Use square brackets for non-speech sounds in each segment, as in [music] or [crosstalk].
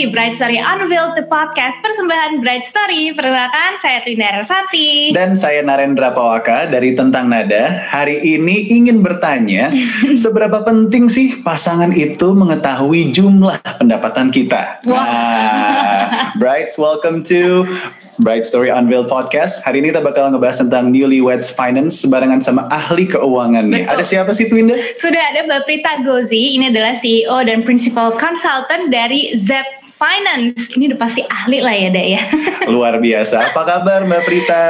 di Bright Story Unveiled, the podcast persembahan Bright Story. Perkenalkan, saya Twinda Rasati. Dan saya Narendra Pawaka dari Tentang Nada. Hari ini ingin bertanya, [laughs] seberapa penting sih pasangan itu mengetahui jumlah pendapatan kita? Wah. Nah, Brights, welcome to Bright Story Unveiled Podcast. Hari ini kita bakal ngebahas tentang newlyweds finance sebarengan sama ahli keuangan nih. Betul. Ada siapa sih Twinda? Sudah ada Mbak Prita Gozi, ini adalah CEO dan Principal Consultant dari Zep Finance. Ini udah pasti ahli lah ya, Dek ya. [laughs] Luar biasa. Apa kabar Mbak Prita?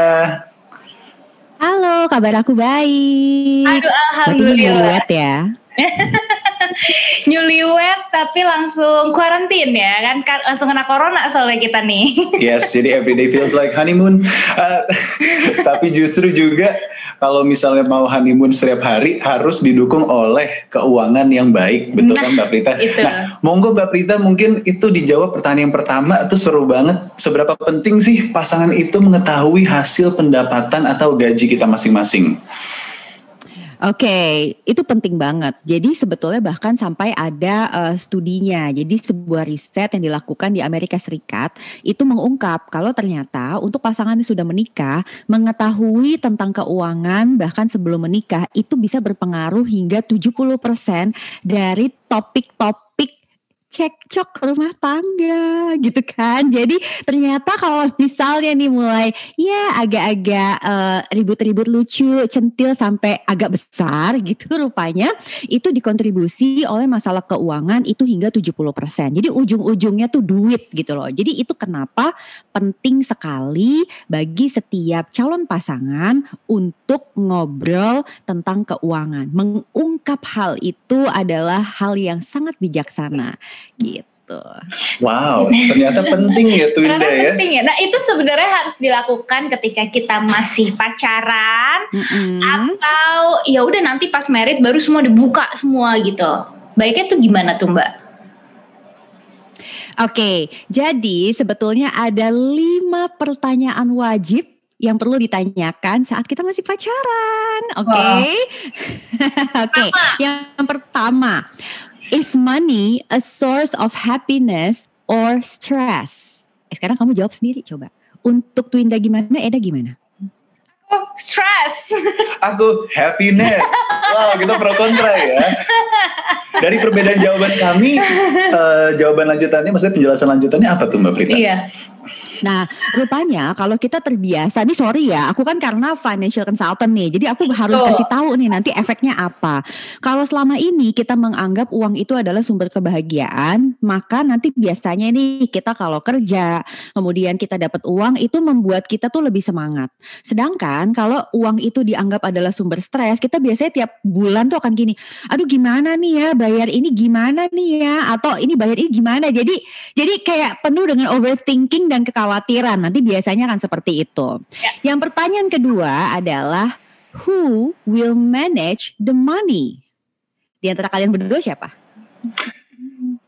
Halo, kabar aku baik. Aduh, alhamdulillah. newlywed ya. [laughs] Newlywed tapi langsung quarantine ya kan Kan langsung kena corona soalnya kita nih. [laughs] Yes, jadi everyday feels like honeymoon. Uh, [laughs] tapi justru juga kalau misalnya mau honeymoon setiap hari harus didukung oleh keuangan yang baik, betul Nah, kan Mbak Prita? itu. Nah, monggo Mbak Prita mungkin itu dijawab pertanyaan yang pertama itu seru banget. Seberapa penting sih pasangan itu mengetahui hasil pendapatan atau gaji kita masing-masing? Oke, itu penting banget. Jadi sebetulnya bahkan sampai ada eh, studinya. Jadi sebuah riset yang dilakukan di Amerika Serikat itu mengungkap kalau ternyata untuk pasangan yang sudah menikah mengetahui tentang keuangan bahkan sebelum menikah itu bisa berpengaruh hingga 70% dari topik-topik cekcok rumah tangga gitu kan. Jadi ternyata kalau misalnya nih mulai ya agak-agak eh, ribut-ribut lucu, centil sampai agak besar gitu rupanya itu dikontribusi oleh masalah keuangan itu hingga 70%. Jadi ujung-ujungnya tuh duit gitu loh. Jadi itu kenapa penting sekali bagi setiap calon pasangan untuk ngobrol tentang keuangan. Mengungkap hal itu adalah hal yang sangat bijaksana gitu. Wow, ternyata penting ya Twinda Karena ya. penting ya. Nah itu sebenarnya harus dilakukan ketika kita masih pacaran Mm-mm. atau ya udah nanti pas merit baru semua dibuka semua gitu. Baiknya tuh gimana tuh Mbak? Oke, jadi sebetulnya ada lima pertanyaan wajib yang perlu ditanyakan saat kita masih pacaran. Oke, Wah. [laughs] oke. Yang pertama, is money a source of happiness or stress? Eh, sekarang kamu jawab sendiri coba. Untuk Twinda gimana, Eda gimana? Oh, stress. [laughs] Aku happiness. Wow, kita pro kontra ya. Dari perbedaan jawaban kami, eh, jawaban lanjutannya, maksudnya penjelasan lanjutannya apa tuh Mbak Prita? iya. Nah, rupanya kalau kita terbiasa, nih sorry ya, aku kan karena financial consultant nih, jadi aku harus Betul. kasih tahu nih nanti efeknya apa. Kalau selama ini kita menganggap uang itu adalah sumber kebahagiaan, maka nanti biasanya nih kita kalau kerja, kemudian kita dapat uang itu membuat kita tuh lebih semangat. Sedangkan kalau uang itu dianggap adalah sumber stres, kita biasanya tiap bulan tuh akan gini, aduh gimana nih ya bayar ini gimana nih ya, atau ini bayar ini gimana. Jadi jadi kayak penuh dengan overthinking dan kekhawatiran. Nanti biasanya akan seperti itu. Yang pertanyaan kedua adalah who will manage the money? Di antara kalian berdua siapa?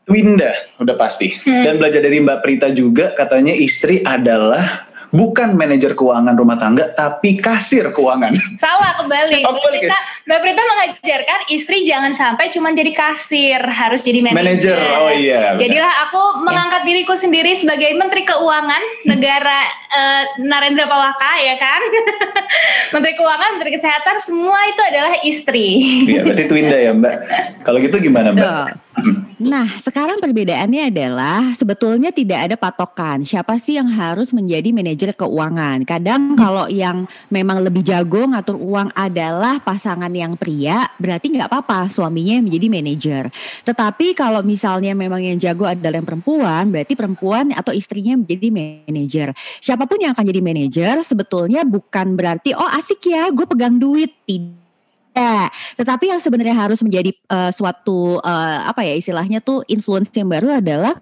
Twinda, udah pasti. Hmm. Dan belajar dari Mbak Prita juga, katanya istri adalah bukan manajer keuangan rumah tangga, tapi kasir keuangan. Salah kembali. Oh, kembali Prita, Mbak Prita mengajarkan istri jangan sampai cuma jadi kasir, harus jadi manajer. Manajer, oh iya. benar. Jadilah aku mengangkat diriku sendiri sebagai Menteri Keuangan negara eh, Narendra Pawaka ya kan. [laughs] Menteri Keuangan, Menteri Kesehatan semua itu adalah istri. Iya, berarti Twinda ya Mbak. Kalau gitu gimana Mbak? Betul. Nah, sekarang perbedaannya adalah sebetulnya tidak ada patokan siapa sih yang harus menjadi manajer keuangan. Kadang kalau yang memang lebih jago ngatur uang adalah pasangan yang pria, berarti nggak apa-apa suaminya yang menjadi manajer. Tetapi kalau misalnya memang yang jago adalah yang perempuan, berarti perempuan atau istrinya menjadi manajer. Siapa pun yang akan jadi manajer sebetulnya bukan berarti oh asik ya, gue pegang duit. Tidak. Tetapi yang sebenarnya harus menjadi eh, suatu eh, apa ya istilahnya tuh influence yang baru adalah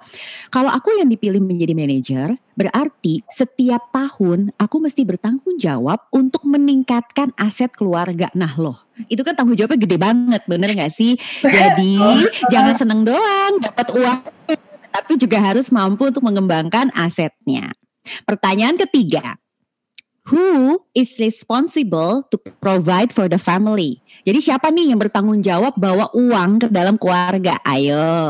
kalau aku yang dipilih menjadi manajer, berarti setiap tahun aku mesti bertanggung jawab untuk meningkatkan aset keluarga. Nah loh, itu kan tanggung jawabnya gede banget, bener nggak sih? Jadi [laughs] jangan seneng doang dapat uang, tapi juga harus mampu untuk mengembangkan asetnya. Pertanyaan ketiga, who is responsible to provide for the family? Jadi siapa nih yang bertanggung jawab bawa uang ke dalam keluarga? Ayo.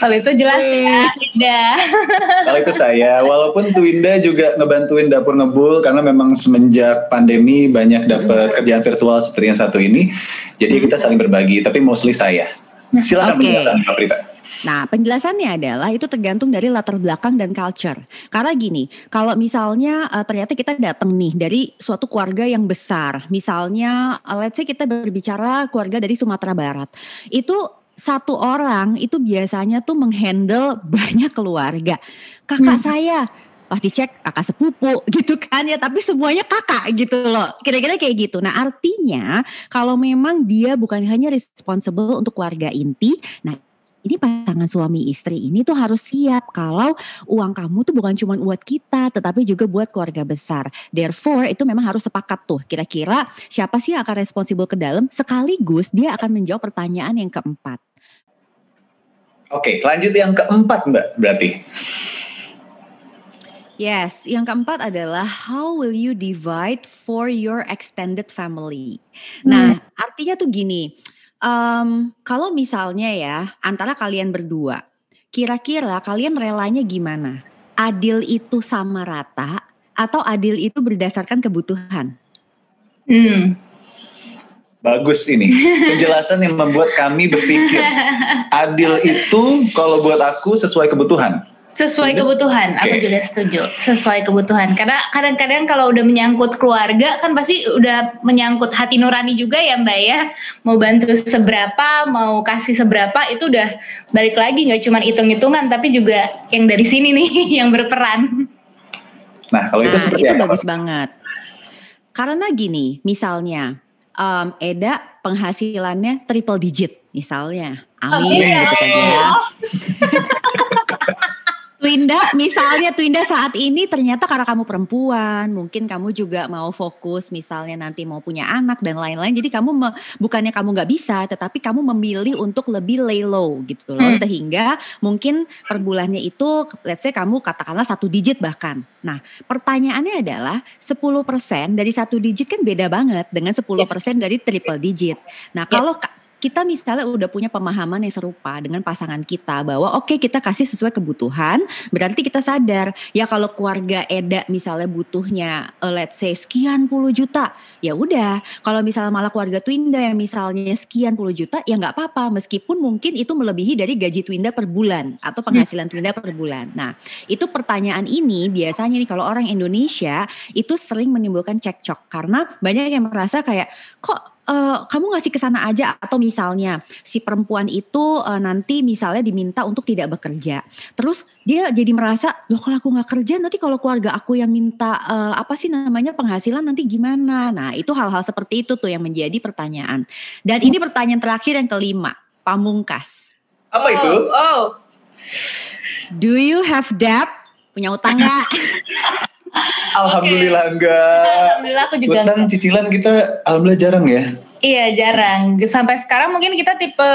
Kalau itu jelas ya, Indah. [laughs] Kalau itu saya, walaupun Twinda juga ngebantuin dapur ngebul karena memang semenjak pandemi banyak dapat hmm. kerjaan virtual seperti yang satu ini. Jadi kita saling berbagi, tapi mostly saya. Silakan okay. penjelasan Pak Prita. Nah, penjelasannya adalah itu tergantung dari latar belakang dan culture. Karena gini, kalau misalnya uh, ternyata kita datang nih dari suatu keluarga yang besar, misalnya uh, let's say kita berbicara keluarga dari Sumatera Barat, itu satu orang itu biasanya tuh menghandle [laughs] banyak keluarga. Kakak hmm. saya pasti cek kakak sepupu [laughs] gitu kan ya tapi semuanya kakak gitu loh kira-kira kayak gitu nah artinya kalau memang dia bukan hanya responsible untuk keluarga inti nah ini pasangan suami istri ini tuh harus siap kalau uang kamu tuh bukan cuma buat kita tetapi juga buat keluarga besar. Therefore itu memang harus sepakat tuh kira-kira siapa sih yang akan responsibel ke dalam sekaligus dia akan menjawab pertanyaan yang keempat. Oke, lanjut yang keempat Mbak berarti. Yes, yang keempat adalah how will you divide for your extended family. Nah, hmm. artinya tuh gini, Um, kalau misalnya ya antara kalian berdua, kira-kira kalian relanya gimana? Adil itu sama rata atau adil itu berdasarkan kebutuhan? Hmm. Bagus ini penjelasan yang membuat kami berpikir [laughs] adil itu kalau buat aku sesuai kebutuhan. Sesuai kebutuhan, okay. aku juga setuju. Sesuai kebutuhan. Karena kadang-kadang kalau udah menyangkut keluarga kan pasti udah menyangkut hati nurani juga ya Mbak ya. Mau bantu seberapa, mau kasih seberapa itu udah balik lagi nggak cuma hitung-hitungan tapi juga yang dari sini nih [laughs] yang berperan. Nah, kalau itu nah, seperti itu apa? bagus banget. Karena gini, misalnya um, Eda penghasilannya triple digit misalnya. Amin oh, iya. gitu kan ya. [laughs] Twinda, misalnya Twinda saat ini ternyata karena kamu perempuan, mungkin kamu juga mau fokus misalnya nanti mau punya anak dan lain-lain. Jadi kamu me, bukannya kamu nggak bisa, tetapi kamu memilih untuk lebih lay low gitu loh. Hmm. Sehingga mungkin per bulannya itu let's say kamu katakanlah satu digit bahkan. Nah pertanyaannya adalah 10% dari satu digit kan beda banget dengan 10% dari triple digit. Nah kalau kita misalnya udah punya pemahaman yang serupa dengan pasangan kita bahwa oke okay, kita kasih sesuai kebutuhan, berarti kita sadar ya kalau keluarga Eda misalnya butuhnya uh, let's say sekian puluh juta, ya udah. Kalau misalnya malah keluarga Twinda yang misalnya sekian puluh juta, ya nggak apa-apa meskipun mungkin itu melebihi dari gaji Twinda per bulan atau penghasilan hmm. Twinda per bulan. Nah, itu pertanyaan ini biasanya nih kalau orang Indonesia itu sering menimbulkan cekcok karena banyak yang merasa kayak kok uh, kamu ngasih ke sana aja atau misalnya si perempuan itu uh, nanti misalnya diminta untuk tidak bekerja. Terus dia jadi merasa, loh kalau aku nggak kerja nanti kalau keluarga aku yang minta uh, apa sih namanya penghasilan nanti gimana? Nah itu hal-hal seperti itu tuh yang menjadi pertanyaan. Dan ini pertanyaan terakhir yang kelima, pamungkas. Apa oh, itu? Oh. Do you have debt? Punya utang nggak? [laughs] Alhamdulillah okay. enggak. Alhamdulillah aku juga. Utang cicilan kita alhamdulillah jarang ya. Iya jarang. Sampai sekarang mungkin kita tipe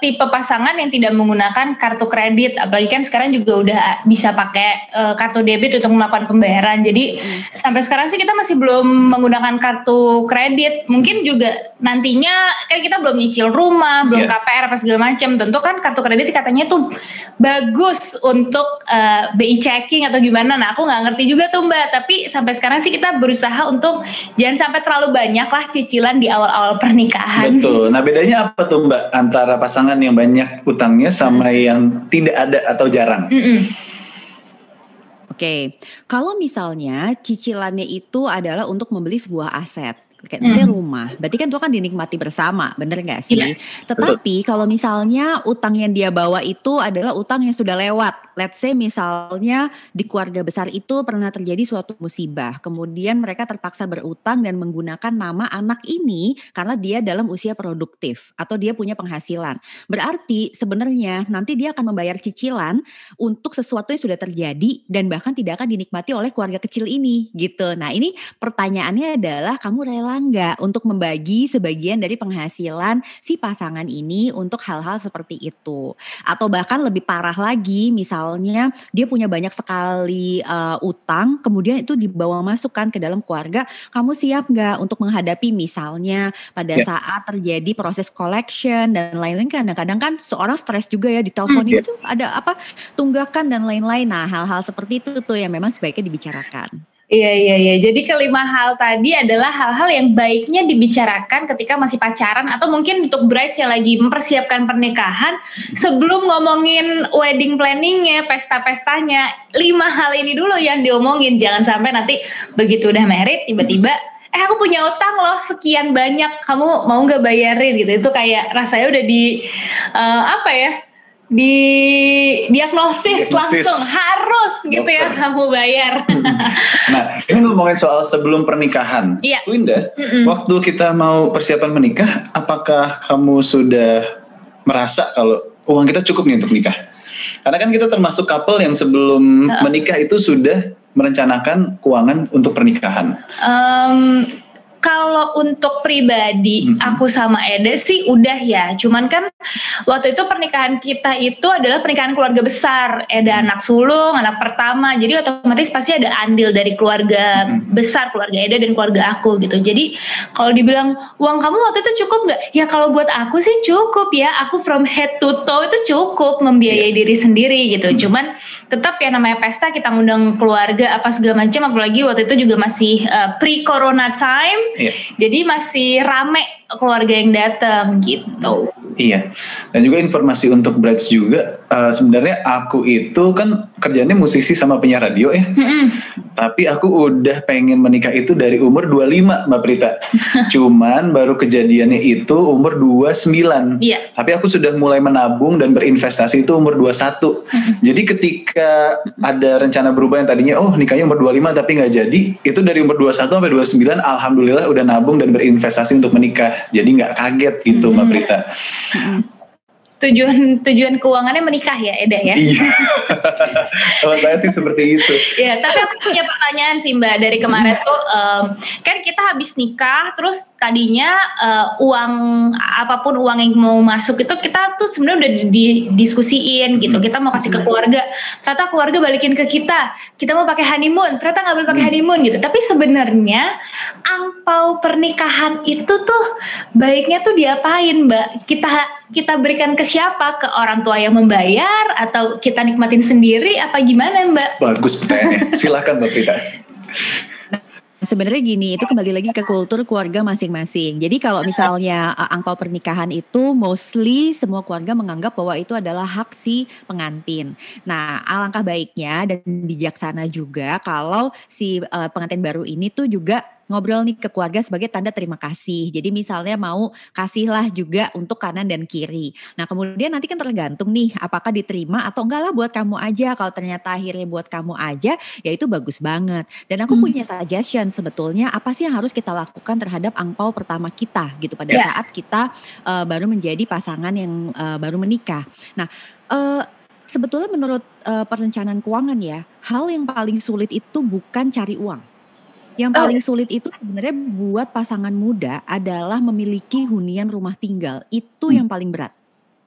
tipe pasangan yang tidak menggunakan kartu kredit. Apalagi kan sekarang juga udah bisa pakai uh, kartu debit untuk melakukan pembayaran. Jadi hmm. sampai sekarang sih kita masih belum menggunakan kartu kredit. Mungkin juga nantinya kan kita belum nyicil rumah, belum yeah. KPR apa segala macam. Tentu kan kartu kredit katanya tuh bagus untuk uh, eh, BI checking atau gimana. Nah aku nggak ngerti juga tuh mbak. Tapi sampai sekarang sih kita berusaha untuk jangan sampai terlalu banyak lah cicilan di awal-awal pernikahan. Betul. Nah bedanya apa tuh Mbak antara pasangan yang banyak utangnya sama hmm. yang tidak ada atau jarang? Mm -mm. Oke, okay. kalau misalnya cicilannya itu adalah untuk membeli sebuah aset, kayak misalnya hmm. rumah, berarti kan itu kan dinikmati bersama, bener gak sih? Yeah. Tetapi kalau misalnya utang yang dia bawa itu adalah utang yang sudah lewat, let's say misalnya di keluarga besar itu pernah terjadi suatu musibah, kemudian mereka terpaksa berutang dan menggunakan nama anak ini karena dia dalam usia produktif atau dia punya penghasilan. Berarti sebenarnya nanti dia akan membayar cicilan untuk sesuatu yang sudah terjadi dan bahkan tidak akan dinikmati oleh keluarga kecil ini gitu. Nah ini pertanyaannya adalah kamu rela salah nggak untuk membagi sebagian dari penghasilan si pasangan ini untuk hal-hal seperti itu? Atau bahkan lebih parah lagi, misalnya dia punya banyak sekali uh, utang, kemudian itu dibawa masukkan ke dalam keluarga, kamu siap nggak untuk menghadapi misalnya pada yeah. saat terjadi proses collection dan lain-lain kadang-kadang kan seorang stres juga ya di telepon hmm, itu ada apa tunggakan dan lain-lain. Nah hal-hal seperti itu tuh yang memang sebaiknya dibicarakan. Iya iya iya. Jadi kelima hal tadi adalah hal-hal yang baiknya dibicarakan ketika masih pacaran atau mungkin untuk brides yang lagi mempersiapkan pernikahan sebelum ngomongin wedding planningnya, pesta-pestanya. Lima hal ini dulu yang diomongin. Jangan sampai nanti begitu udah married tiba-tiba eh aku punya utang loh sekian banyak kamu mau nggak bayarin gitu itu kayak rasanya udah di uh, apa ya di diagnosis, langsung harus gitu ya kamu bayar. nah ini ngomongin soal sebelum pernikahan. Iya. Twinda, mm -mm. waktu kita mau persiapan menikah, apakah kamu sudah merasa kalau uang kita cukup nih untuk nikah? Karena kan kita termasuk couple yang sebelum uh. menikah itu sudah merencanakan keuangan untuk pernikahan. Um, kalau untuk pribadi hmm. aku sama Ede sih udah ya. Cuman kan waktu itu pernikahan kita itu adalah pernikahan keluarga besar. Eda hmm. anak sulung, anak pertama. Jadi otomatis pasti ada andil dari keluarga hmm. besar, keluarga Eda dan keluarga aku gitu. Jadi kalau dibilang uang kamu waktu itu cukup nggak? Ya kalau buat aku sih cukup ya. Aku from head to toe itu cukup membiayai yeah. diri sendiri gitu. Hmm. Cuman tetap ya namanya pesta kita ngundang keluarga apa segala macam. Apalagi waktu itu juga masih uh, pre corona time Iya. Jadi masih rame keluarga yang datang gitu. Iya. Dan juga informasi untuk brides juga uh, sebenarnya aku itu kan kerjanya musisi sama penyiar radio ya. Mm-hmm. Tapi aku udah pengen menikah itu dari umur 25 Mbak Prita. [laughs] Cuman baru kejadiannya itu umur 29. Iya. Tapi aku sudah mulai menabung dan berinvestasi itu umur 21. Mm-hmm. Jadi ketika ada rencana berubah yang tadinya oh nikahnya umur 25 tapi nggak jadi, itu dari umur 21 sampai 29 alhamdulillah udah nabung dan berinvestasi untuk menikah jadi nggak kaget gitu Mbak Prita. Tujuan tujuan keuangannya menikah ya Eda ya? Iya. Kalau saya sih seperti itu. ya, tapi aku punya pertanyaan sih Mbak dari kemarin tuh um, kan kita habis nikah terus tadinya uh, uang apa pun uang yang mau masuk itu kita tuh sebenarnya udah didiskusiin gitu. Kita mau kasih ke keluarga. Ternyata keluarga balikin ke kita. Kita mau pakai honeymoon. Ternyata nggak boleh pakai hmm. honeymoon gitu. Tapi sebenarnya angpau pernikahan itu tuh baiknya tuh diapain Mbak? Kita kita berikan ke siapa? Ke orang tua yang membayar atau kita nikmatin sendiri apa gimana Mbak? Bagus pertanyaannya. [laughs] Silakan Mbak Prita. Sebenarnya gini, itu kembali lagi ke kultur keluarga masing-masing. Jadi kalau misalnya uh, angpau pernikahan itu mostly semua keluarga menganggap bahwa itu adalah hak si pengantin. Nah, alangkah baiknya dan bijaksana juga kalau si uh, pengantin baru ini tuh juga ngobrol nih ke keluarga sebagai tanda terima kasih. Jadi misalnya mau kasihlah juga untuk kanan dan kiri. Nah kemudian nanti kan tergantung nih apakah diterima atau enggak lah buat kamu aja. Kalau ternyata akhirnya buat kamu aja ya itu bagus banget. Dan aku hmm. punya suggestion sebetulnya apa sih yang harus kita lakukan terhadap angpau pertama kita gitu pada yes. saat kita uh, baru menjadi pasangan yang uh, baru menikah. Nah uh, sebetulnya menurut uh, perencanaan keuangan ya, hal yang paling sulit itu bukan cari uang. Yang oh. paling sulit itu sebenarnya buat pasangan muda adalah memiliki hunian rumah tinggal. Itu hmm. yang paling berat.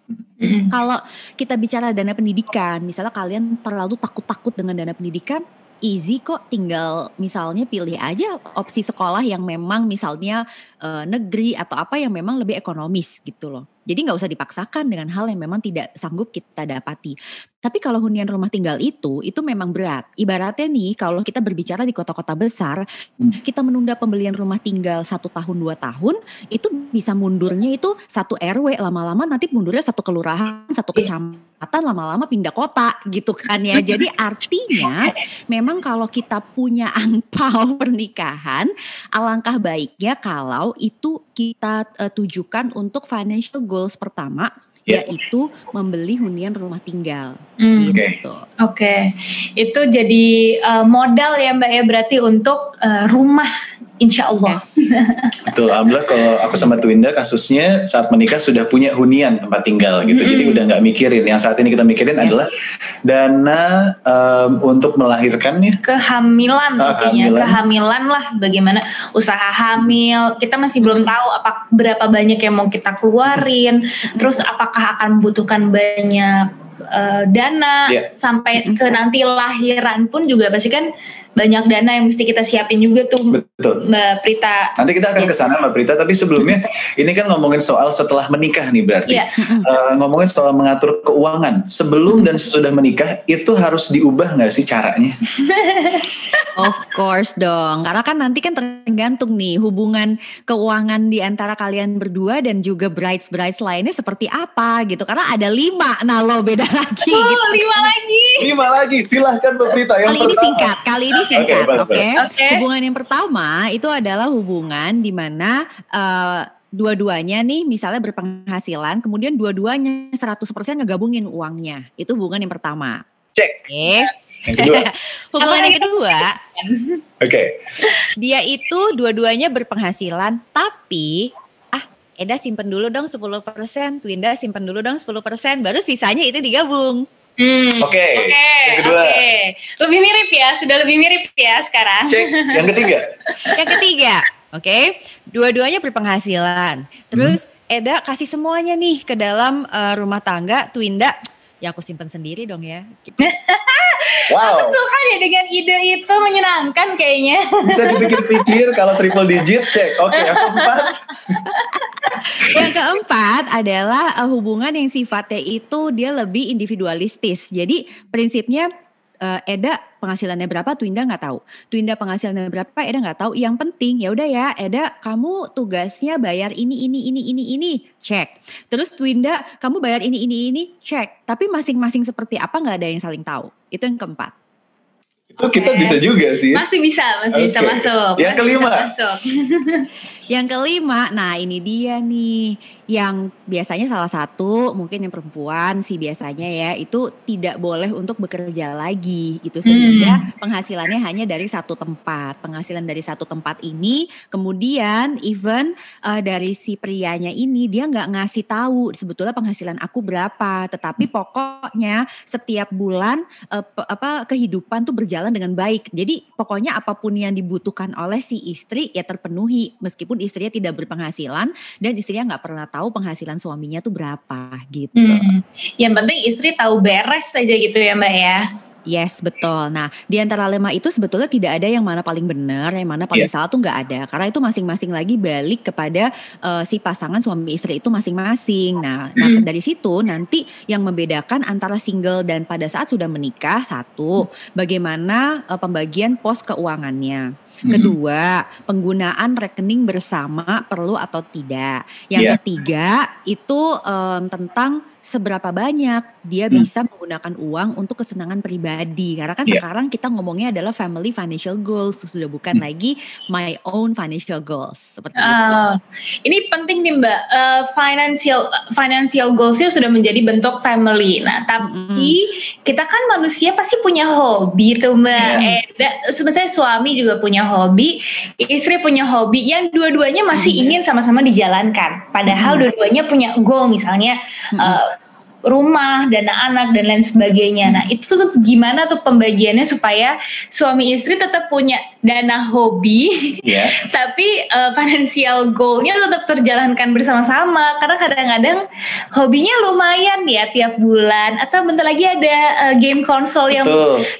Hmm. Kalau kita bicara dana pendidikan, misalnya kalian terlalu takut-takut dengan dana pendidikan, easy kok tinggal misalnya pilih aja opsi sekolah yang memang misalnya uh, negeri atau apa yang memang lebih ekonomis gitu loh. Jadi nggak usah dipaksakan dengan hal yang memang tidak sanggup kita dapati. Tapi kalau hunian rumah tinggal itu, itu memang berat. Ibaratnya nih, kalau kita berbicara di kota-kota besar, hmm. kita menunda pembelian rumah tinggal satu tahun dua tahun, itu bisa mundurnya itu satu RW lama-lama nanti mundurnya satu kelurahan, satu iya. Kecamatan, lama-lama pindah kota gitu kan ya. Jadi [laughs] artinya memang kalau kita punya [laughs] angpau pernikahan, alangkah baiknya kalau itu kita uh, tujukan untuk financial goals pertama yeah. yaitu membeli hunian rumah tinggal. Mm. Gitu. Oke, okay. itu jadi uh, modal ya Mbak ya berarti untuk uh, rumah insya Allah. Betul, alhamdulillah kalau aku sama Twinda kasusnya saat menikah sudah punya hunian tempat tinggal gitu, mm-hmm. jadi udah nggak mikirin. Yang saat ini kita mikirin yes. adalah dana um, untuk melahirkan ya. Kehamilan, oh, kehamilan. kehamilan lah, bagaimana usaha hamil. Kita masih belum tahu apa berapa banyak yang mau kita keluarin, terus apakah akan membutuhkan banyak uh, dana yeah. sampai ke nanti lahiran pun juga pasti kan banyak dana yang mesti kita siapin juga tuh Betul. Mbak Prita. Nanti kita akan ya. ke sana Mbak Prita, tapi sebelumnya [laughs] ini kan ngomongin soal setelah menikah nih berarti. Ya. Uh, [laughs] ngomongin soal mengatur keuangan sebelum dan sesudah menikah itu harus diubah nggak sih caranya? [laughs] of course dong, karena kan nanti kan tergantung nih hubungan keuangan di antara kalian berdua dan juga brides brides lainnya seperti apa gitu. Karena ada lima, nah lo beda lagi. Oh, gitu. lima lagi. Lima lagi, silahkan Mbak Prita. Yang kali pertama. ini singkat, kali ini singkat, oke. Okay, okay. okay. Hubungan yang pertama itu adalah hubungan di mana uh, dua-duanya nih misalnya berpenghasilan, kemudian dua-duanya 100% ngegabungin uangnya. Itu hubungan yang pertama. Cek. Oke. Okay. Yang kedua. [laughs] hubungan yang kedua. Oke. Okay. Dia itu dua-duanya berpenghasilan tapi ah Eda simpen dulu dong 10%, Twinda simpen dulu dong 10%, baru sisanya itu digabung. Hmm, Oke. Okay. Okay. Yang kedua. Okay. Lebih mirip ya, sudah lebih mirip ya sekarang. Cek. Yang ketiga. [laughs] yang ketiga. Oke. Okay. Dua-duanya berpenghasilan. Terus hmm. Eda kasih semuanya nih ke dalam uh, rumah tangga Twinda. Ya aku simpan sendiri dong ya. [laughs] wow. Aku suka ya dengan ide itu menyenangkan kayaknya. Bisa dipikir-pikir kalau triple digit cek. Oke, okay, yang keempat. [laughs] yang keempat adalah uh, hubungan yang sifatnya itu dia lebih individualistis. Jadi prinsipnya uh, Eda penghasilannya berapa, Twinda nggak tahu. Twinda penghasilannya berapa, Eda nggak tahu. Yang penting ya udah ya, Eda kamu tugasnya bayar ini ini ini ini ini, cek. Terus Twinda kamu bayar ini ini ini, cek. Tapi masing-masing seperti apa nggak ada yang saling tahu. Itu yang keempat. Itu okay. kita bisa juga sih. Masih bisa, masih okay. bisa masuk. Yang masih kelima. [laughs] [laughs] yang kelima, nah ini dia nih yang biasanya salah satu mungkin yang perempuan sih biasanya ya itu tidak boleh untuk bekerja lagi gitu. Sehingga hmm. penghasilannya hanya dari satu tempat. Penghasilan dari satu tempat ini kemudian even uh, dari si prianya ini dia nggak ngasih tahu sebetulnya penghasilan aku berapa. Tetapi pokoknya setiap bulan uh, apa kehidupan tuh berjalan dengan baik. Jadi pokoknya apa pun yang dibutuhkan oleh si istri ya terpenuhi. Meskipun istrinya tidak berpenghasilan dan istrinya nggak pernah tahu tahu penghasilan suaminya tuh berapa gitu. Hmm. Yang penting istri tahu beres saja gitu ya Mbak ya. Yes, betul. Nah, di antara lima itu sebetulnya tidak ada yang mana paling benar, yang mana paling yeah. salah tuh nggak ada. Karena itu masing-masing lagi balik kepada uh, si pasangan suami istri itu masing-masing. Nah, mm. nah, dari situ nanti yang membedakan antara single dan pada saat sudah menikah satu, bagaimana uh, pembagian pos keuangannya. Mm-hmm. Kedua, penggunaan rekening bersama perlu atau tidak. Yang yeah. ketiga itu um, tentang seberapa banyak dia hmm. bisa menggunakan uang untuk kesenangan pribadi. Karena kan yeah. sekarang kita ngomongnya adalah family financial goals, sudah bukan hmm. lagi my own financial goals seperti uh, itu. Ini penting nih Mbak, uh, financial financial goalsnya sudah menjadi bentuk family. Nah, tapi hmm. kita kan manusia pasti punya hobi tuh Mbak. Yeah. Eh, sebenarnya suami juga punya hobi, istri punya hobi yang dua-duanya masih hmm. ingin sama-sama dijalankan. Padahal hmm. dua-duanya punya goal misalnya hmm. uh, rumah, dana anak dan lain sebagainya. Nah itu tuh gimana tuh pembagiannya supaya suami istri tetap punya dana hobi, yeah. [laughs] tapi uh, financial goalnya tetap terjalankan bersama-sama. Karena kadang-kadang hobinya lumayan ya tiap bulan. Atau bentar lagi ada uh, game konsol yang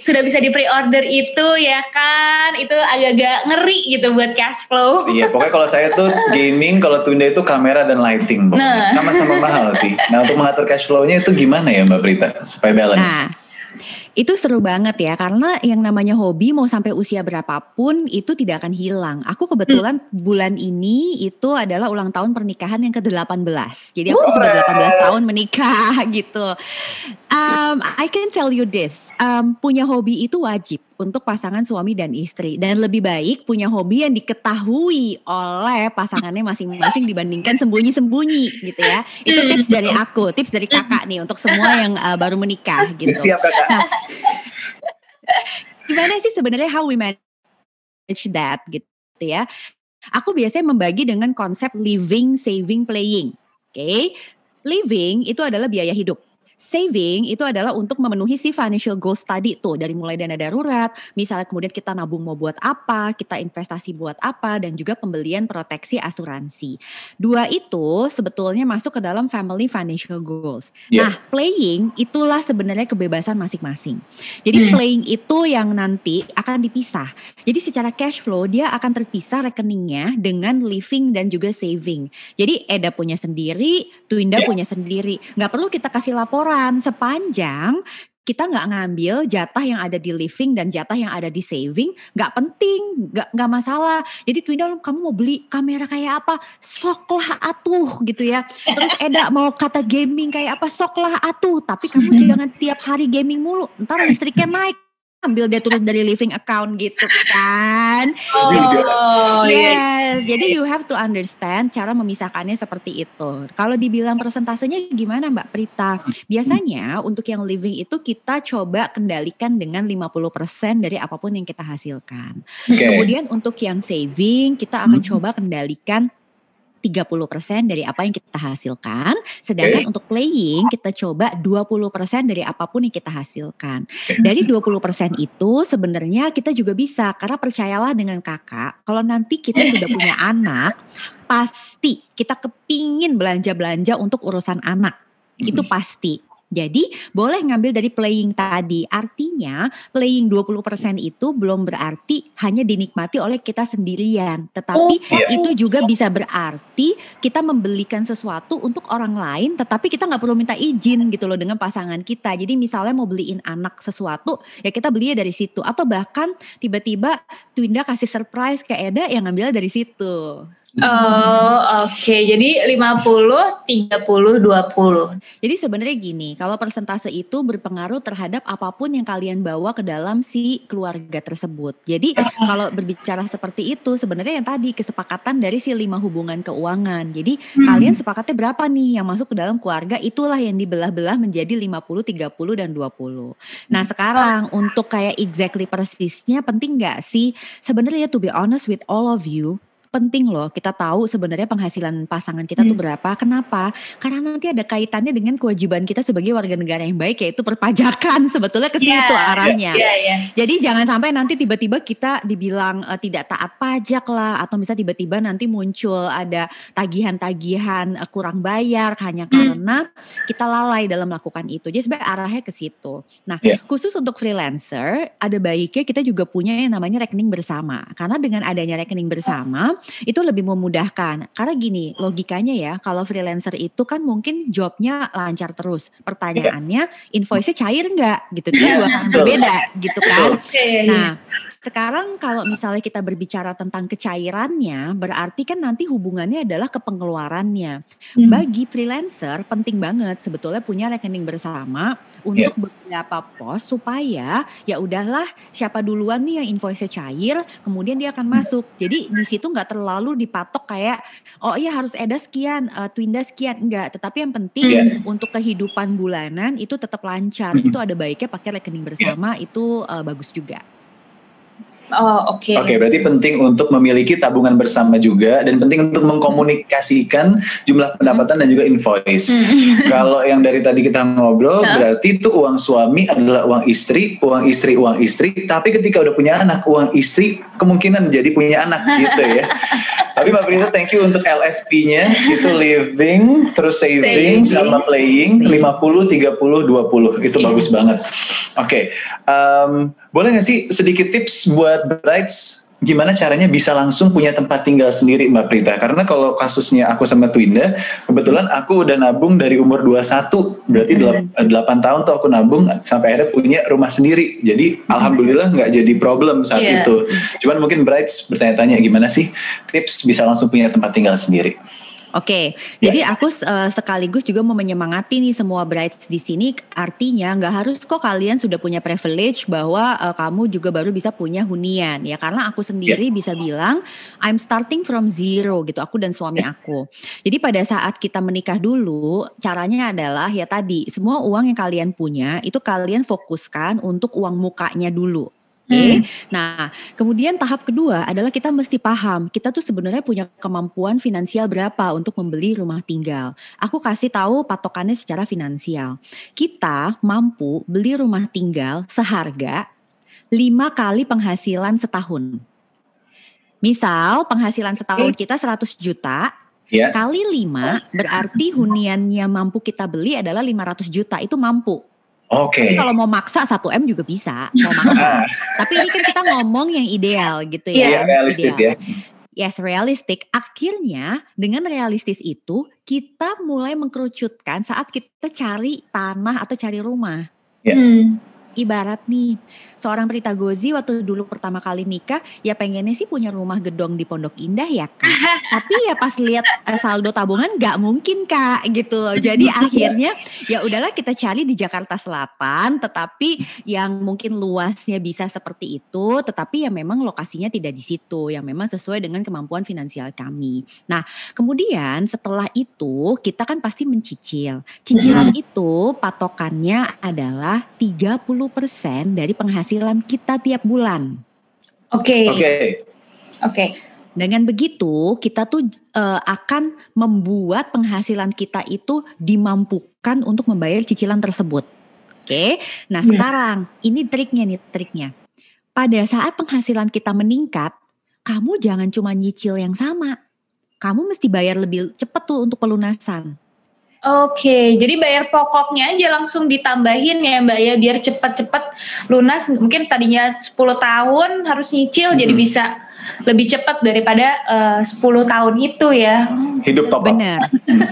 sudah bisa di pre-order itu ya kan, itu agak-agak ngeri gitu buat cash flow. Iya, pokoknya kalau saya tuh gaming, kalau Tunda itu kamera dan lighting, nah. sama-sama mahal sih. Nah untuk mengatur cash flow itu gimana ya Mbak Prita supaya balance? Nah, itu seru banget ya karena yang namanya hobi mau sampai usia berapapun itu tidak akan hilang. Aku kebetulan hmm. bulan ini itu adalah ulang tahun pernikahan yang ke-18. Jadi aku sudah 18 tahun menikah [laughs] gitu. Um, I can tell you this, um, punya hobi itu wajib untuk pasangan suami dan istri dan lebih baik punya hobi yang diketahui oleh pasangannya masing-masing dibandingkan sembunyi-sembunyi gitu ya itu tips dari aku tips dari kakak nih untuk semua yang uh, baru menikah gitu siap kakak nah, gimana sih sebenarnya how we manage that gitu gitu ya. Aku biasanya membagi dengan konsep living, saving, playing. Oke. Okay? Living itu adalah biaya hidup saving itu adalah untuk memenuhi si financial goals tadi tuh dari mulai dana darurat, misalnya kemudian kita nabung mau buat apa, kita investasi buat apa dan juga pembelian proteksi asuransi. Dua itu sebetulnya masuk ke dalam family financial goals. Yeah. Nah, playing itulah sebenarnya kebebasan masing-masing. Jadi hmm. playing itu yang nanti akan dipisah. Jadi secara cash flow dia akan terpisah rekeningnya dengan living dan juga saving. Jadi Eda punya sendiri, Twinda yeah. punya sendiri. Nggak perlu kita kasih laporan kan sepanjang kita nggak ngambil jatah yang ada di living dan jatah yang ada di saving nggak penting nggak nggak masalah. Jadi Twinda kamu mau beli kamera kayak apa? Soklah atuh gitu ya. Terus Eda mau kata gaming kayak apa? Soklah atuh. Tapi kamu [laughs] jangan tiap hari gaming mulu. Ntar listriknya naik ambil dia turun dari living account gitu kan. Oh, iya. yes. Jadi you have to understand cara memisahkannya seperti itu. Kalau dibilang persentasenya gimana Mbak Prita? Biasanya untuk yang living itu kita coba kendalikan dengan 50% dari apa pun yang kita hasilkan. Okay. Kemudian untuk yang saving kita akan hmm. coba kendalikan 30% dari apa yang kita hasilkan. Sedangkan okay. untuk playing kita coba 20% dari apa pun yang kita hasilkan. Dari 20% itu sebenarnya kita juga bisa karena percayalah dengan kakak, kalau nanti kita sudah [laughs] punya anak, pasti kita kepingin belanja-belanja untuk urusan anak. Itu pasti. Jadi boleh ngambil dari playing tadi. Artinya playing 20% itu belum berarti hanya dinikmati oleh kita sendirian. Tetapi oh, iya. itu juga bisa berarti kita membelikan sesuatu untuk orang lain tetapi kita nggak perlu minta izin gitu loh dengan pasangan kita. Jadi misalnya mau beliin anak sesuatu ya kita belinya dari situ. Atau bahkan tiba-tiba Twinda kasih surprise ke Eda yang ngambil dari situ. Oh, oke. Okay. Jadi 50 30 20. Jadi sebenarnya gini, kalau persentase itu berpengaruh terhadap apa pun yang kalian bawa ke dalam si keluarga tersebut. Jadi kalau berbicara seperti itu sebenarnya yang tadi kesepakatan dari si lima hubungan keuangan. Jadi hmm. kalian sepakatnya berapa nih yang masuk ke dalam keluarga itulah yang dibelah-belah menjadi 50 30 dan 20. Nah, sekarang untuk kayak exactly persisnya penting nggak sih? Sebenarnya to be honest with all of you, penting loh kita tahu sebenarnya penghasilan pasangan kita hmm. tuh berapa. Kenapa? Karena nanti ada kaitannya dengan kewajiban kita sebagai warga negara yang baik yaitu perpajakan sebetulnya ke situ yeah, arahnya. Yeah, yeah. Jadi jangan sampai nanti tiba-tiba kita dibilang uh, tidak taat pajak lah atau bisa tiba-tiba nanti muncul ada tagihan-tagihan uh, kurang bayar hanya hmm. karena kita lalai dalam melakukan itu. Jadi sebenarnya arahnya ke situ. Nah, yeah. khusus untuk freelancer ada baiknya kita juga punya yang namanya rekening bersama. Karena dengan adanya rekening bersama itu lebih memudahkan. Karena gini, logikanya ya, kalau freelancer itu kan mungkin jobnya lancar terus. Pertanyaannya, invoice-nya cair nggak? Gitu itu dua hal berbeda gitu kan. Nah, sekarang kalau misalnya kita berbicara tentang kecairannya, berarti kan nanti hubungannya adalah ke pengeluarannya. Hmm. Bagi freelancer penting banget sebetulnya punya rekening bersama untuk yeah. beberapa pos supaya ya udahlah siapa duluan nih yang invoice cair, kemudian dia akan masuk. Jadi di situ nggak terlalu dipatok kayak oh iya harus ada sekian, uh, Twinda sekian enggak. Tetapi yang penting yeah. untuk kehidupan bulanan itu tetap lancar. Hmm. Itu ada baiknya pakai rekening bersama yeah. itu uh, bagus juga. Oh, oke. Okay. Oke, okay, berarti penting untuk memiliki tabungan bersama juga dan penting untuk mengkomunikasikan jumlah pendapatan dan juga invoice. Hmm. [laughs] Kalau yang dari tadi kita ngobrol, nah. berarti itu uang suami adalah uang istri, uang istri uang istri, tapi ketika udah punya anak, uang istri kemungkinan jadi punya anak gitu ya. [laughs] Tapi Mbak Prita thank you untuk LSP-nya itu living terus saving, saving. sama playing 50 30 20 itu yeah. bagus banget. Oke, okay. um, boleh nggak sih sedikit tips buat brides gimana caranya bisa langsung punya tempat tinggal sendiri Mbak Prita? Karena kalau kasusnya aku sama Twinda, kebetulan aku udah nabung dari umur 21, berarti hmm. 8 tahun tuh aku nabung sampai akhirnya punya rumah sendiri. Jadi hmm. alhamdulillah nggak jadi problem saat yeah. itu. Cuman mungkin brides bertanya-tanya gimana sih tips bisa langsung punya tempat tinggal sendiri? Oke, okay. ya. jadi aku uh, sekaligus juga mau menyemangati nih semua brides di sini. Artinya nggak harus kok kalian sudah punya privilege bahwa uh, kamu juga baru bisa punya hunian ya. Karena aku sendiri ya. bisa bilang I'm starting from zero gitu. Aku dan suami ya. aku. Jadi pada saat kita menikah dulu, caranya adalah ya tadi semua uang yang kalian punya itu kalian fokuskan untuk uang mukanya dulu. Okay? Hmm. Nah, kemudian tahap kedua adalah kita mesti paham kita tuh sebenarnya punya kemampuan finansial berapa untuk membeli rumah tinggal. Aku kasih tahu patokannya secara finansial. Kita mampu beli rumah tinggal seharga lima kali penghasilan setahun. Misal penghasilan setahun kita 100 juta, yeah. kali 5 berarti huniannya mampu kita beli adalah 500 juta, itu mampu. Oke. Okay. kalau mau maksa 1 M juga bisa, mau maksa. Tapi ini kan kita ngomong yang ideal gitu ya. Iya, yeah, realistis ideal. ya. Yes, realistik. Akhirnya dengan realistis itu kita mulai mengkerucutkan saat kita cari tanah atau cari rumah. Yeah. Hmm. Ibarat nih, seorang Prita Gozi waktu dulu pertama kali nikah ya pengennya sih punya rumah gedong di Pondok Indah ya kak. [laughs] Tapi ya pas lihat uh, saldo tabungan nggak mungkin kak gitu loh. Jadi [laughs] akhirnya ya udahlah kita cari di Jakarta Selatan tetapi yang mungkin luasnya bisa seperti itu tetapi ya memang lokasinya tidak di situ yang memang sesuai dengan kemampuan finansial kami. Nah kemudian setelah itu kita kan pasti mencicil. Cicilan itu patokannya adalah 30% dari penghasilan penghasilan kita tiap bulan. Oke. Okay. Oke. Okay. Oke. Okay. Dengan begitu, kita tuh uh, akan membuat penghasilan kita itu dimampukan untuk membayar cicilan tersebut. Oke. Okay? Nah, yeah. sekarang ini triknya nih, triknya. Pada saat penghasilan kita meningkat, kamu jangan cuma nyicil yang sama. Kamu mesti bayar lebih cepat tuh untuk pelunasan. Oke, jadi bayar pokoknya aja langsung ditambahin ya Mbak ya biar cepat-cepat lunas. Mungkin tadinya 10 tahun harus nyicil hmm. jadi bisa lebih cepat daripada uh, 10 tahun itu ya. Hidup top Benar.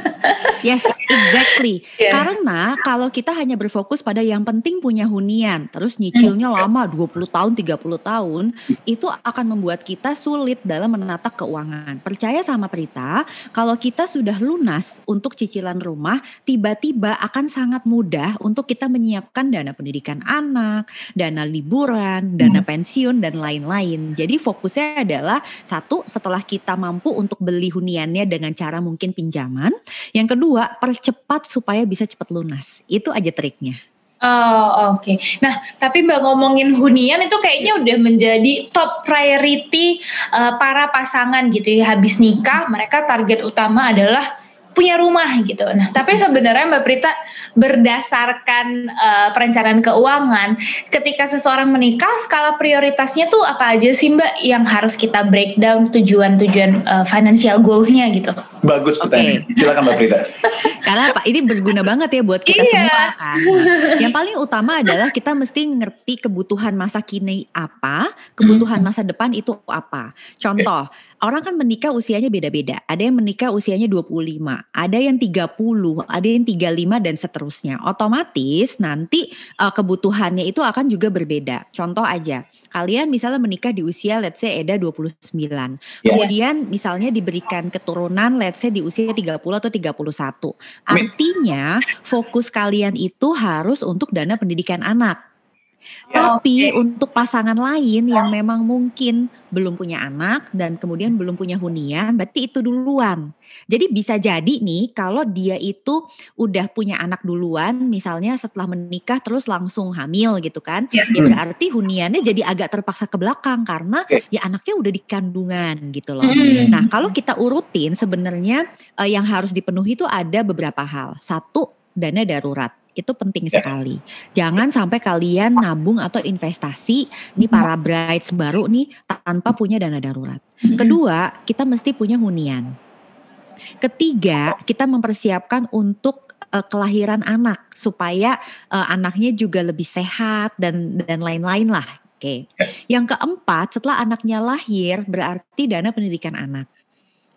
[laughs] yes, exactly. Yeah. Karena kalau kita hanya berfokus pada yang penting punya hunian, terus nyicilnya hmm. lama 20 tahun, 30 tahun, itu akan membuat kita sulit dalam menata keuangan. Percaya sama Prita, kalau kita sudah lunas untuk cicilan rumah, tiba-tiba akan sangat mudah untuk kita menyiapkan dana pendidikan anak, dana liburan, dana hmm. pensiun dan lain-lain. Jadi fokusnya adalah satu setelah kita mampu untuk beli huniannya dengan cara mungkin pinjaman. Yang kedua, percepat supaya bisa cepat lunas. Itu aja triknya. Oh oke. Okay. Nah tapi mbak ngomongin hunian itu kayaknya udah menjadi top priority uh, para pasangan gitu ya. Habis nikah mereka target utama adalah punya rumah gitu. Nah, tapi sebenarnya Mbak Prita berdasarkan uh, perencanaan keuangan, ketika seseorang menikah, skala prioritasnya tuh apa aja sih Mbak yang harus kita breakdown tujuan-tujuan uh, financial goalsnya gitu? Bagus pertanyaan. Okay. Silakan Mbak Prita. [laughs] Karena Pak ini berguna banget ya buat kita iya. semua kan. yang paling utama adalah kita mesti ngerti kebutuhan masa kini apa, kebutuhan masa depan itu apa. Contoh, okay orang kan menikah usianya beda-beda. Ada yang menikah usianya 25, ada yang 30, ada yang 35 dan seterusnya. Otomatis nanti uh, kebutuhannya itu akan juga berbeda. Contoh aja, kalian misalnya menikah di usia let's say Eda 29. Yeah. Kemudian misalnya diberikan keturunan let's say di usia 30 atau 31. Artinya fokus kalian itu harus untuk dana pendidikan anak. Ya, Tapi okay. untuk pasangan lain yang memang mungkin belum punya anak dan kemudian belum punya hunian, berarti itu duluan. Jadi bisa jadi nih kalau dia itu udah punya anak duluan, misalnya setelah menikah terus langsung hamil gitu kan, ya, ya berarti huniannya jadi agak terpaksa ke belakang karena okay. ya anaknya udah di kandungan gitu loh. Hmm. Nah kalau kita urutin sebenarnya uh, yang harus dipenuhi itu ada beberapa hal. Satu dana darurat itu penting yeah. sekali. Jangan sampai kalian nabung atau investasi nih para brides baru nih tanpa punya dana darurat. Kedua, kita mesti punya hunian. Ketiga, kita mempersiapkan untuk uh, kelahiran anak supaya uh, anaknya juga lebih sehat dan dan lain-lain lah. Oke. Okay. Ya. Yang keempat, setelah anaknya lahir berarti dana pendidikan anak.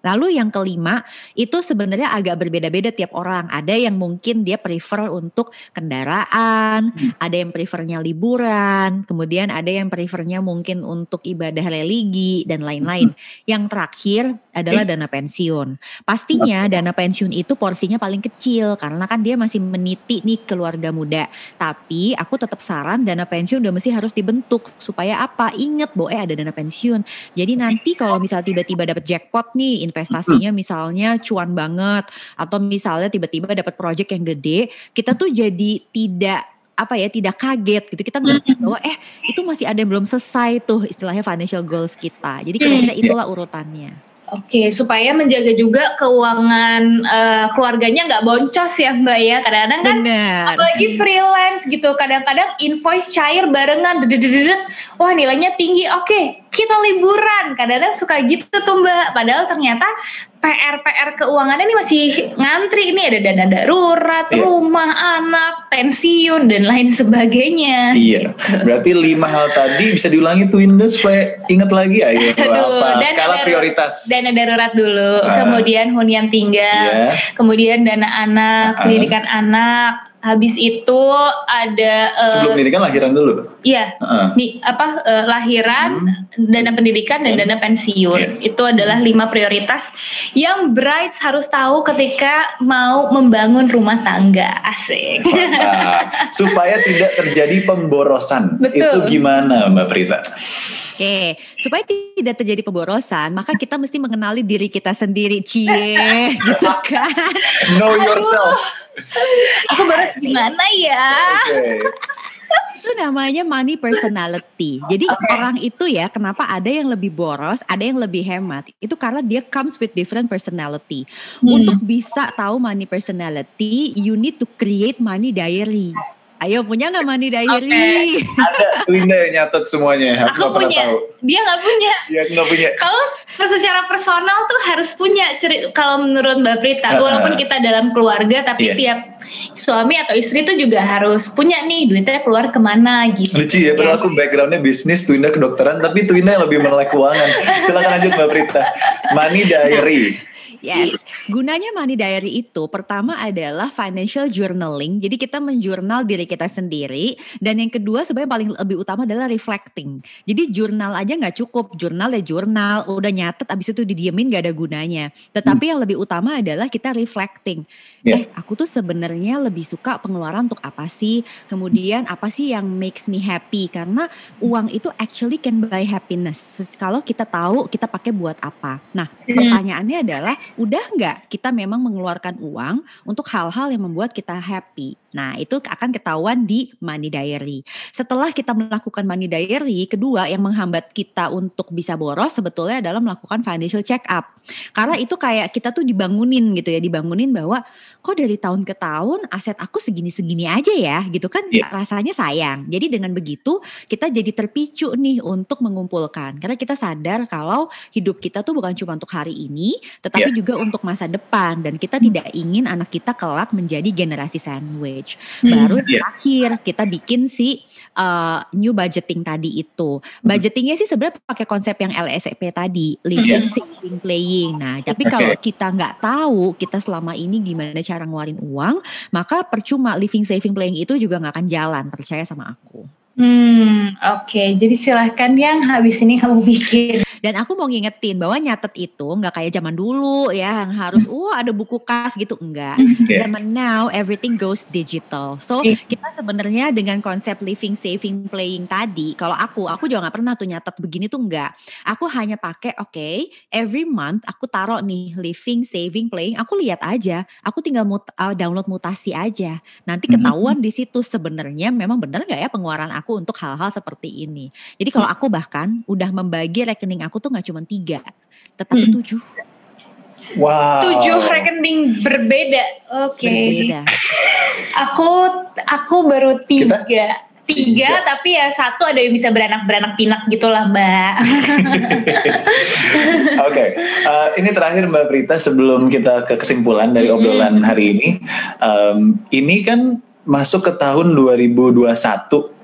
Lalu yang kelima itu sebenarnya agak berbeda-beda tiap orang. Ada yang mungkin dia prefer untuk kendaraan, hmm. ada yang prefernya liburan, kemudian ada yang prefernya mungkin untuk ibadah religi dan lain-lain. Hmm. Yang terakhir adalah dana pensiun. Pastinya dana pensiun itu porsinya paling kecil karena kan dia masih meniti nih keluarga muda. Tapi aku tetap saran dana pensiun udah mesti harus dibentuk supaya apa? Ingat boe ada dana pensiun. Jadi nanti kalau misal tiba-tiba dapat jackpot nih investasinya misalnya cuan banget atau misalnya tiba-tiba dapat project yang gede, kita tuh jadi tidak apa ya tidak kaget gitu. Kita ngerti bahwa eh itu masih ada yang belum selesai tuh istilahnya financial goals kita. Jadi kira-kira itulah urutannya Oke, supaya menjaga juga keuangan uh, keluarganya nggak boncos ya Mbak ya. Kadang-kadang kan Bener. apalagi freelance gitu, kadang-kadang invoice cair barengan, dedet wah nilainya tinggi. Oke, kita liburan. Kadang-kadang suka gitu tuh Mbak. Padahal ternyata PR-PR keuangannya ini masih ngantri ini ada dana darurat, yeah. rumah anak, pensiun dan lain sebagainya. Iya. Berarti lima hal tadi bisa diulangi tuh Windows supaya ingat lagi ayo Aduh, apa dana skala darurat, prioritas. Dana darurat dulu, uh, kemudian hunian tinggal, yeah. kemudian dana anak, uh, pendidikan anak, Habis itu ada uh, sebelum pendidikan lahiran dulu. Iya. Uh-uh. Nih apa uh, lahiran, hmm. dana pendidikan dan dana pensiun. Yeah. Itu adalah lima prioritas yang Bright harus tahu ketika mau membangun rumah tangga. Asik. [laughs] Supaya tidak terjadi pemborosan. Betul. Itu gimana Mbak Prita? Oke, supaya tidak terjadi pemborosan, maka kita mesti mengenali diri kita sendiri, cie, [laughs] gitu kan? Know yourself. Aku baru gimana ya? Okay. itu namanya money personality. Jadi okay. orang itu ya, kenapa ada yang lebih boros, ada yang lebih hemat? Itu karena dia comes with different personality. Hmm. Untuk bisa tahu money personality, you need to create money diary. Ayo punya nggak money diary? Okay. Ada Winda yang nyatet semuanya. Aku, aku punya. Tahu. Dia nggak punya. Dia nggak punya. Kalau secara personal tuh harus punya cerita. Kalau menurut Mbak Prita, uh, walaupun kita dalam keluarga, tapi yeah. tiap suami atau istri tuh juga harus punya nih duitnya keluar ke mana gitu. Lucu ya, padahal aku backgroundnya bisnis, Twinda kedokteran, tapi Twinda yang lebih melek keuangan. Silakan lanjut Mbak Prita. Money diary. Yes. Gunanya money diary itu pertama adalah financial journaling. Jadi kita menjurnal diri kita sendiri. Dan yang kedua sebenarnya paling lebih utama adalah reflecting. Jadi jurnal aja nggak cukup. Jurnal ya jurnal. Udah nyatet abis itu didiemin gak ada gunanya. Tetapi hmm. yang lebih utama adalah kita reflecting. Yeah. Eh aku tuh sebenarnya lebih suka pengeluaran untuk apa sih? Kemudian apa sih yang makes me happy? Karena uang itu actually can buy happiness. Kalau kita tahu kita pakai buat apa. Nah hmm. pertanyaannya adalah udah nggak kita memang mengeluarkan uang untuk hal-hal yang membuat kita happy. Nah, itu akan ketahuan di money diary. Setelah kita melakukan money diary, kedua yang menghambat kita untuk bisa boros sebetulnya adalah melakukan financial check up. Karena itu kayak kita tuh dibangunin gitu ya, dibangunin bahwa kok dari tahun ke tahun aset aku segini-segini aja ya, gitu kan yeah. rasanya sayang. Jadi dengan begitu kita jadi terpicu nih untuk mengumpulkan. Karena kita sadar kalau hidup kita tuh bukan cuma untuk hari ini, tetapi yeah. juga untuk masa depan dan kita hmm. tidak ingin anak kita kelak menjadi generasi sandwich. Hmm, Baru yeah. terakhir kita bikin si uh, new budgeting tadi itu. Hmm. Budgetingnya sih sebenarnya pakai konsep yang LSP tadi, living, yeah. saving, playing. Nah, tapi okay. kalau kita nggak tahu kita selama ini gimana cara ngeluarin uang, maka percuma living, saving, playing itu juga nggak akan jalan. Percaya sama aku. Hmm, oke. Okay. Jadi silahkan yang habis ini kamu bikin. Dan aku mau ngingetin bahwa nyatet itu nggak kayak zaman dulu ya yang harus wah oh, ada buku kas gitu enggak. Yeah. Zaman now everything goes digital. So kita sebenarnya dengan konsep living, saving, playing tadi, kalau aku aku juga nggak pernah tuh nyatet begini tuh enggak. Aku hanya pakai oke okay, every month aku taruh nih living, saving, playing. Aku lihat aja. Aku tinggal mut, uh, download mutasi aja. Nanti ketahuan mm -hmm. di situ sebenarnya memang benar nggak ya pengeluaran aku untuk hal-hal seperti ini. Jadi kalau aku bahkan udah membagi rekening aku aku tuh nggak cuma tiga, tetapi hmm. tujuh. Wow. Tujuh rekening berbeda. Oke. Okay. Aku aku baru tiga. Kita? Tiga, tiga, tapi ya satu ada yang bisa beranak-beranak pinak gitulah mbak. [laughs] Oke, okay. uh, ini terakhir mbak Prita sebelum kita ke kesimpulan dari obrolan hari ini. Um, ini kan masuk ke tahun 2021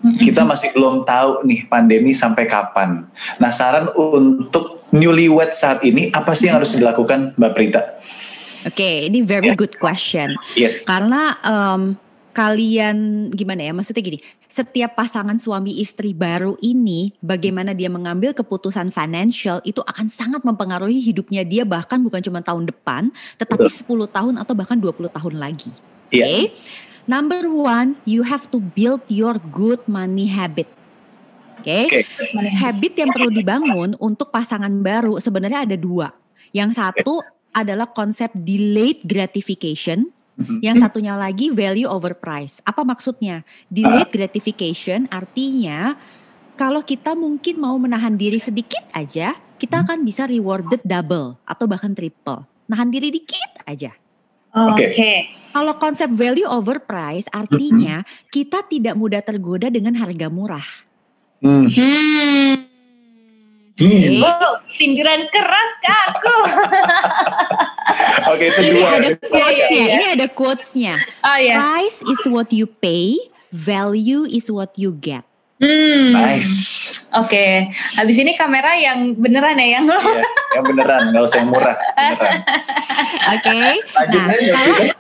[laughs] kita masih belum tahu nih pandemi sampai kapan. Nah saran untuk newlywed saat ini apa sih yang harus dilakukan Mbak Prita? Oke, okay, ini very yeah. good question. Yes. Karena um, kalian gimana ya? Maksudnya gini, setiap pasangan suami istri baru ini, bagaimana dia mengambil keputusan financial itu akan sangat mempengaruhi hidupnya dia bahkan bukan cuma tahun depan, tetapi Betul. 10 tahun atau bahkan 20 tahun lagi. Iya. Oke. Okay? Number one, you have to build your good money habit. Oke, okay? okay. habit yang perlu dibangun untuk pasangan baru sebenarnya ada dua. Yang satu adalah konsep delayed gratification. Mm-hmm. Yang satunya lagi value over price. Apa maksudnya? Delayed gratification artinya kalau kita mungkin mau menahan diri sedikit aja, kita akan bisa rewarded double atau bahkan triple. Nahan diri dikit aja. Oke. Okay. Kalau konsep value over price artinya kita tidak mudah tergoda dengan harga murah. Hmm. hmm. Hmm. Oh, sindiran keras ke aku. [laughs] Oke, itu dua. Ini ada quotes-nya. Ini ada quotes-nya. Oh, yeah. Price is what you pay, value is what you get. Hmm. Nice. Oke, okay. habis ini kamera yang beneran ya yang lo. Iya, yang beneran, nggak usah yang murah. Oke. Okay. Nah,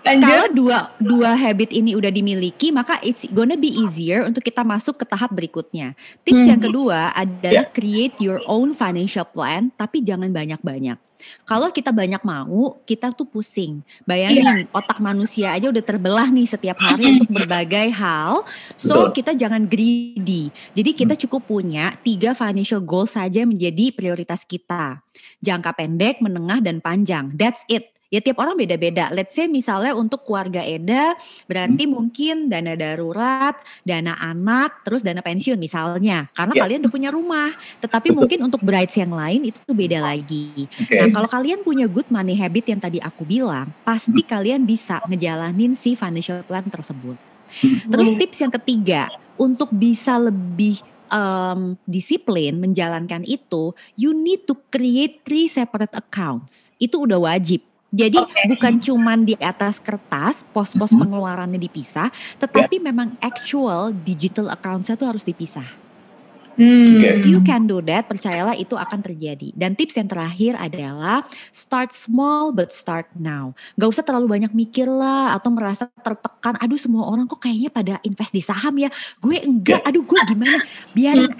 kalau, kalau dua dua habit ini udah dimiliki, maka it's gonna be easier untuk kita masuk ke tahap berikutnya. Tips hmm. yang kedua adalah yeah. create your own financial plan, tapi jangan banyak-banyak. Kalau kita banyak mau, kita tuh pusing. Bayangin yeah. otak manusia aja udah terbelah nih setiap hari untuk berbagai hal. So Betul. kita jangan greedy. Jadi kita hmm. cukup punya tiga financial goals saja menjadi prioritas kita. Jangka pendek, menengah, dan panjang. That's it. Ya tiap orang beda-beda. Let's say misalnya untuk keluarga Eda berarti hmm. mungkin dana darurat, dana anak, terus dana pensiun misalnya. Karena yeah. kalian udah punya rumah. Tetapi mungkin untuk brides yang lain itu tuh beda lagi. Okay. Nah kalau kalian punya good money habit yang tadi aku bilang, pasti hmm. kalian bisa ngejalanin si financial plan tersebut. Hmm. Terus tips yang ketiga, untuk bisa lebih um, disiplin menjalankan itu, you need to create three separate accounts. Itu udah wajib. Jadi okay. bukan cuman di atas kertas pos-pos mm-hmm. pengeluarannya dipisah, tetapi yeah. memang actual digital account-nya tuh harus dipisah. Hmm. Okay. You can do that, percayalah itu akan terjadi. Dan tips yang terakhir adalah start small but start now. Gak usah terlalu banyak mikir lah atau merasa tertekan. Aduh semua orang kok kayaknya pada invest di saham ya. Gue enggak. Aduh gue gimana? Biarin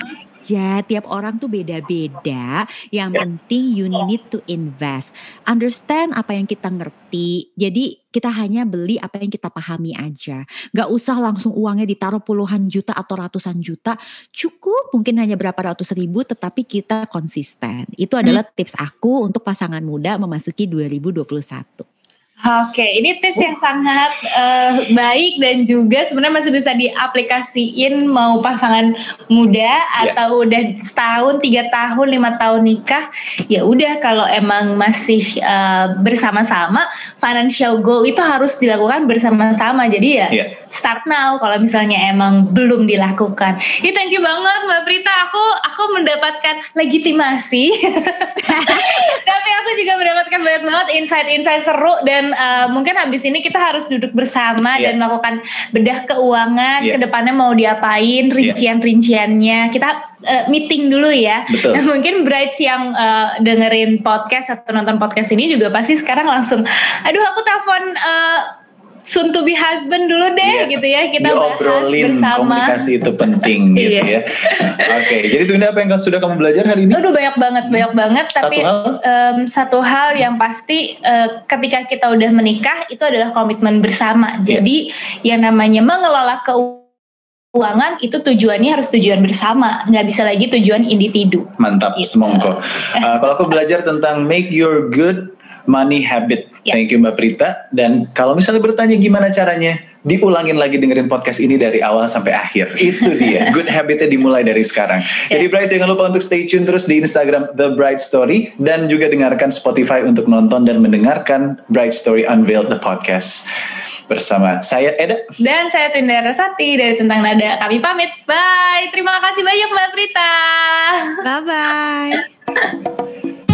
aja, tiap orang tuh beda-beda. Yang yeah. penting you need to invest. Understand apa yang kita ngerti. Jadi kita hanya beli apa yang kita pahami aja. Gak usah langsung uangnya ditaruh puluhan juta atau ratusan juta. Cukup mungkin hanya berapa ratus ribu tetapi kita konsisten. Itu adalah hmm. tips aku untuk pasangan muda memasuki 2021. Oke, ini tips yang sangat uh, baik dan juga sebenarnya masih bisa diaplikasiin mau pasangan muda yeah. atau udah setahun, tiga tahun, lima tahun nikah. Ya udah kalau emang masih uh, bersama-sama, financial goal itu harus dilakukan bersama-sama. Jadi ya yeah. start now kalau misalnya emang belum dilakukan. Ya thank you banget Mbak Prita. Aku aku mendapatkan legitimasi. [laughs] Tapi aku juga mendapatkan banyak banget insight-insight seru dan uh, mungkin habis ini kita harus duduk bersama yeah. dan melakukan bedah keuangan yeah. ke depannya mau diapain iya. rincian-rinciannya kita uh, meeting dulu ya. Betul. Nah, [laughs] mungkin brides yang uh, dengerin podcast atau nonton podcast ini juga pasti sekarang langsung, aduh aku telepon uh, soon to be husband dulu deh yeah. gitu ya kita bahas bersama komunikasi itu penting [laughs] gitu iya. ya oke okay. jadi itu apa yang sudah kamu belajar hari ini Aduh banyak banget banyak banget tapi satu hal, um, satu hal yang pasti uh, ketika kita udah menikah itu adalah komitmen bersama iya. jadi yeah. yang namanya mengelola keuangan itu tujuannya harus tujuan bersama nggak bisa lagi tujuan individu mantap gitu. semongko uh, [laughs] kalau aku belajar tentang make your good money habit. Yeah. Thank you Mbak Prita. Dan kalau misalnya bertanya gimana caranya, diulangin lagi dengerin podcast ini dari awal sampai akhir. Itu dia. [laughs] Good habitnya dimulai dari sekarang. Yeah. Jadi Bright jangan lupa untuk stay tune terus di Instagram The Bright Story dan juga dengarkan Spotify untuk nonton dan mendengarkan Bright Story Unveiled the podcast bersama saya Eda dan saya Tinda Rasati dari Tentang Nada. Kami pamit. Bye. Terima kasih banyak Mbak Prita. Bye bye. [laughs]